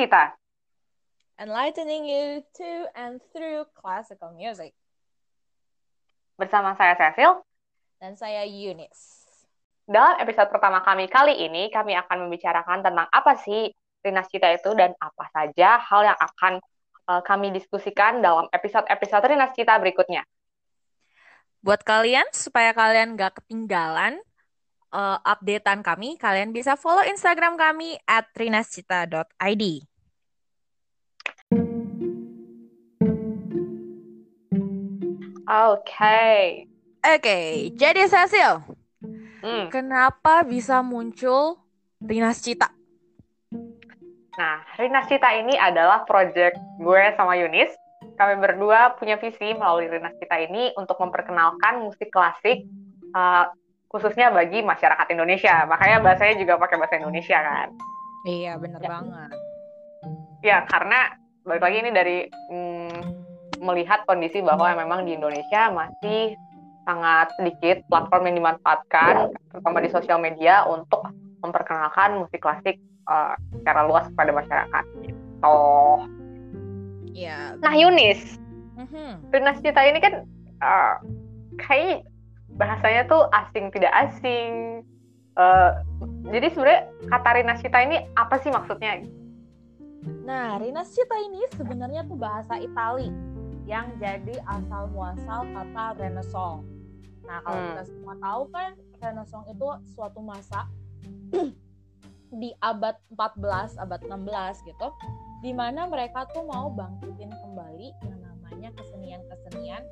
Cita. Enlightening you to and through classical music. Bersama saya Cecil. Dan saya Yunis. Dalam episode pertama kami kali ini, kami akan membicarakan tentang apa sih Rinas Cita itu dan apa saja hal yang akan uh, kami diskusikan dalam episode-episode Rinas Cita berikutnya. Buat kalian, supaya kalian gak ketinggalan uh, updatean kami, kalian bisa follow Instagram kami at rinascita.id. Oke. Okay. Oke, okay, jadi Cecil, hmm. kenapa bisa muncul Rinas Cita? Nah, Rinas Cita ini adalah project gue sama Yunis. Kami berdua punya visi melalui Rinas Cita ini untuk memperkenalkan musik klasik uh, khususnya bagi masyarakat Indonesia. Makanya bahasanya juga pakai bahasa Indonesia kan. Iya, bener ya. banget. Ya, karena balik lagi ini dari mm, melihat kondisi bahwa memang di Indonesia masih sangat sedikit platform yang dimanfaatkan, terutama di sosial media untuk memperkenalkan musik klasik uh, secara luas kepada masyarakat. Gitu. Ya. Nah, Yunis, mm-hmm. Cita ini kan uh, kayak bahasanya tuh asing tidak asing. Uh, jadi sebenarnya kata Rinas Cita ini apa sih maksudnya? Nah, Rinas Cita ini sebenarnya tuh bahasa Itali yang jadi asal muasal kata Renaissance. Nah, kalau hmm. kita semua tahu kan Renaissance itu suatu masa di abad 14, abad 16 gitu, di mana mereka tuh mau bangkitin kembali yang namanya kesenian-kesenian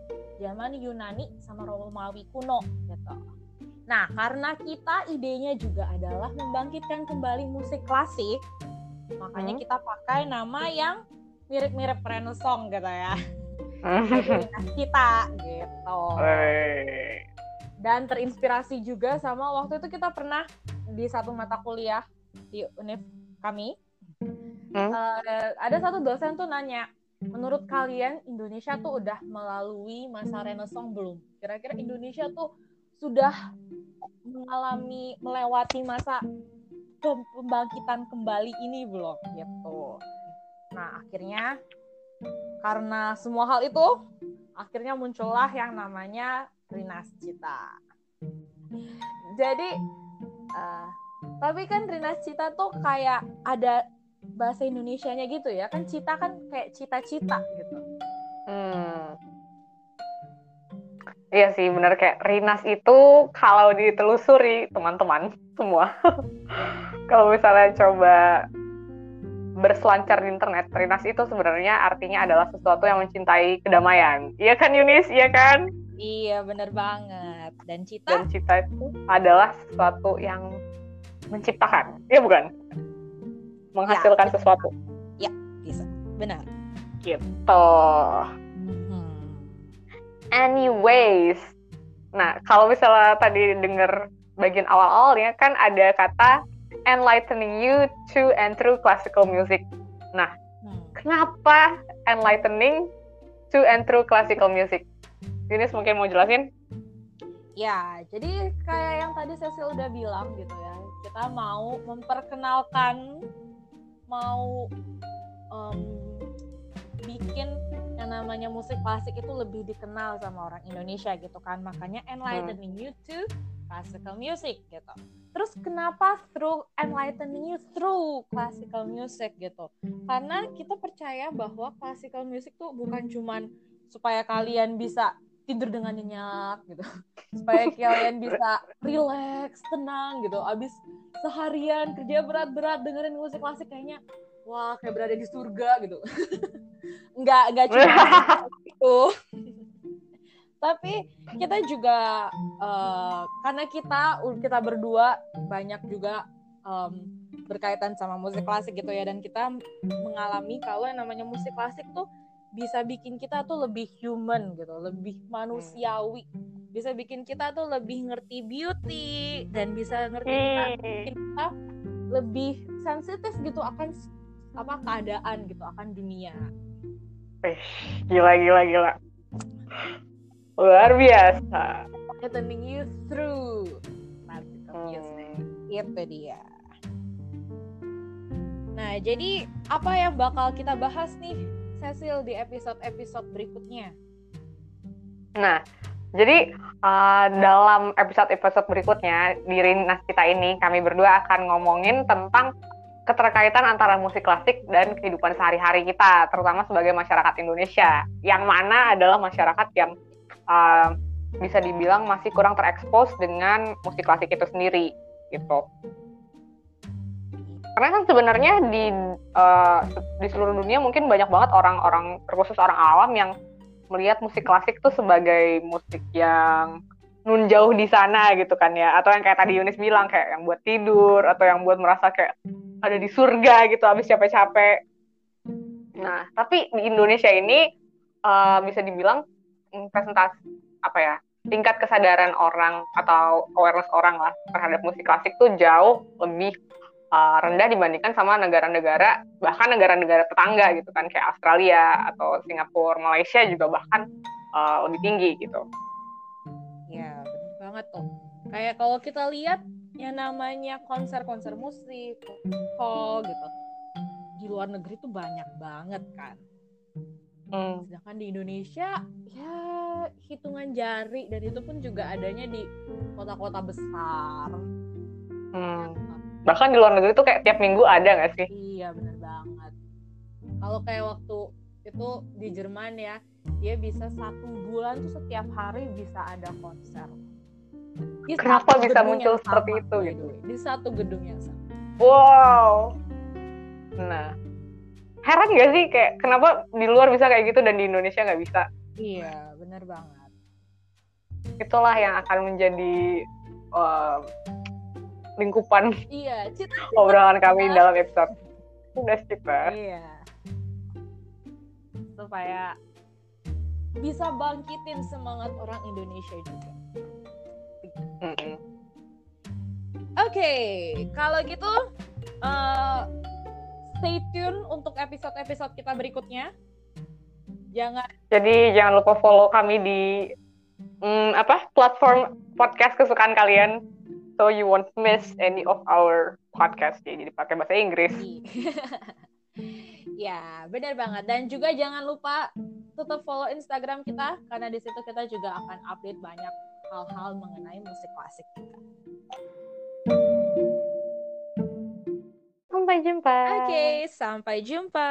zaman Yunani sama Romawi kuno gitu. Nah, karena kita idenya juga adalah membangkitkan kembali musik klasik, makanya hmm. kita pakai nama yang mirip-mirip Renaissance gitu ya kita gitu. Dan terinspirasi juga sama waktu itu kita pernah di satu mata kuliah di univ kami hmm? uh, ada satu dosen tuh nanya menurut kalian Indonesia tuh udah melalui masa renaissance belum? Kira-kira Indonesia tuh sudah mengalami melewati masa pembangkitan kembali ini belum? Gitu. Nah akhirnya karena semua hal itu akhirnya muncullah yang namanya Rinas Cita. Jadi uh, tapi kan Rinas Cita tuh kayak ada bahasa Indonesianya gitu ya kan cita kan kayak cita-cita gitu. Hmm. Iya sih bener kayak Rinas itu kalau ditelusuri teman-teman semua kalau misalnya coba berselancar di internet, Rinas itu sebenarnya artinya adalah sesuatu yang mencintai kedamaian. Iya kan Yunis? Iya kan? Iya, bener banget. Dan cita? Dan cita itu adalah sesuatu yang menciptakan. Iya bukan? Menghasilkan ya, sesuatu. Ya, bisa. Benar. Gitu. Hmm. Anyways. Nah, kalau misalnya tadi denger bagian awal-awalnya kan ada kata enlightening you to and through classical music. Nah, hmm. kenapa enlightening to and through classical music? Yunis mungkin mau jelasin? Ya, jadi kayak yang tadi Cecil udah bilang gitu ya, kita mau memperkenalkan, mau um, bikin yang namanya musik klasik itu lebih dikenal sama orang Indonesia gitu kan, makanya enlightening hmm. you to classical music gitu. Terus kenapa through enlightening you through classical music gitu? Karena kita percaya bahwa classical music tuh bukan cuman supaya kalian bisa tidur dengan nyenyak gitu. Supaya kalian bisa relax, tenang gitu. Abis seharian kerja berat-berat dengerin musik klasik kayaknya wah kayak berada di surga gitu. enggak, enggak cuma itu tapi kita juga uh, karena kita kita berdua banyak juga um, berkaitan sama musik klasik gitu ya dan kita mengalami kalau yang namanya musik klasik tuh bisa bikin kita tuh lebih human gitu, lebih manusiawi. Bisa bikin kita tuh lebih ngerti beauty dan bisa ngerti kita, bikin kita lebih sensitif gitu akan apa keadaan gitu, akan dunia. Eh, gila gila gila. Luar biasa. Turning you through magical music. Hmm. Itu dia. Nah, jadi apa yang bakal kita bahas nih, Cecil, di episode-episode berikutnya? Nah, jadi uh, dalam episode-episode berikutnya di Rinas kita ini kami berdua akan ngomongin tentang keterkaitan antara musik klasik dan kehidupan sehari-hari kita, terutama sebagai masyarakat Indonesia, yang mana adalah masyarakat yang uh, bisa dibilang masih kurang terekspos dengan musik klasik itu sendiri, gitu. Karena kan sebenarnya di uh, di seluruh dunia mungkin banyak banget orang-orang, terkhusus orang awam yang melihat musik klasik tuh sebagai musik yang nun jauh di sana gitu kan ya atau yang kayak tadi Yunis bilang kayak yang buat tidur atau yang buat merasa kayak ada di surga gitu habis capek-capek nah tapi di Indonesia ini uh, bisa dibilang presentasi apa ya tingkat kesadaran orang atau awareness orang lah terhadap musik klasik tuh jauh lebih uh, rendah dibandingkan sama negara-negara bahkan negara-negara tetangga gitu kan kayak Australia atau Singapura, Malaysia juga bahkan uh, lebih tinggi gitu. Ya banget tuh. Kayak kalau kita lihat yang namanya konser-konser musik, hall gitu di luar negeri tuh banyak banget kan. Hmm. Sedangkan di Indonesia ya hitungan jari dan itu pun juga adanya di kota-kota besar. Hmm bahkan di luar negeri tuh kayak tiap minggu ada nggak sih iya bener banget kalau kayak waktu itu di Jerman ya dia bisa satu bulan tuh setiap hari bisa ada konser di kenapa bisa muncul seperti itu gitu? di satu gedung yang sama. Wow. Nah heran gak sih? Kayak kenapa di luar bisa kayak gitu dan di Indonesia nggak bisa? Iya bener banget. Itulah yang akan menjadi uh, lingkupan iya cita obrolan kami dalam episode. Udah kita iya. Supaya bisa bangkitin semangat orang Indonesia juga. Oke okay, kalau gitu uh, stay tune untuk episode-episode kita berikutnya. Jangan jadi jangan lupa follow kami di mm, apa platform podcast kesukaan kalian. So you won't miss any of our podcast. Ya jadi pakai bahasa Inggris. Ya benar banget. Dan juga jangan lupa tetap follow Instagram kita karena di situ kita juga akan update banyak hal-hal mengenai musik klasik kita. Sampai jumpa. Oke, okay, sampai jumpa.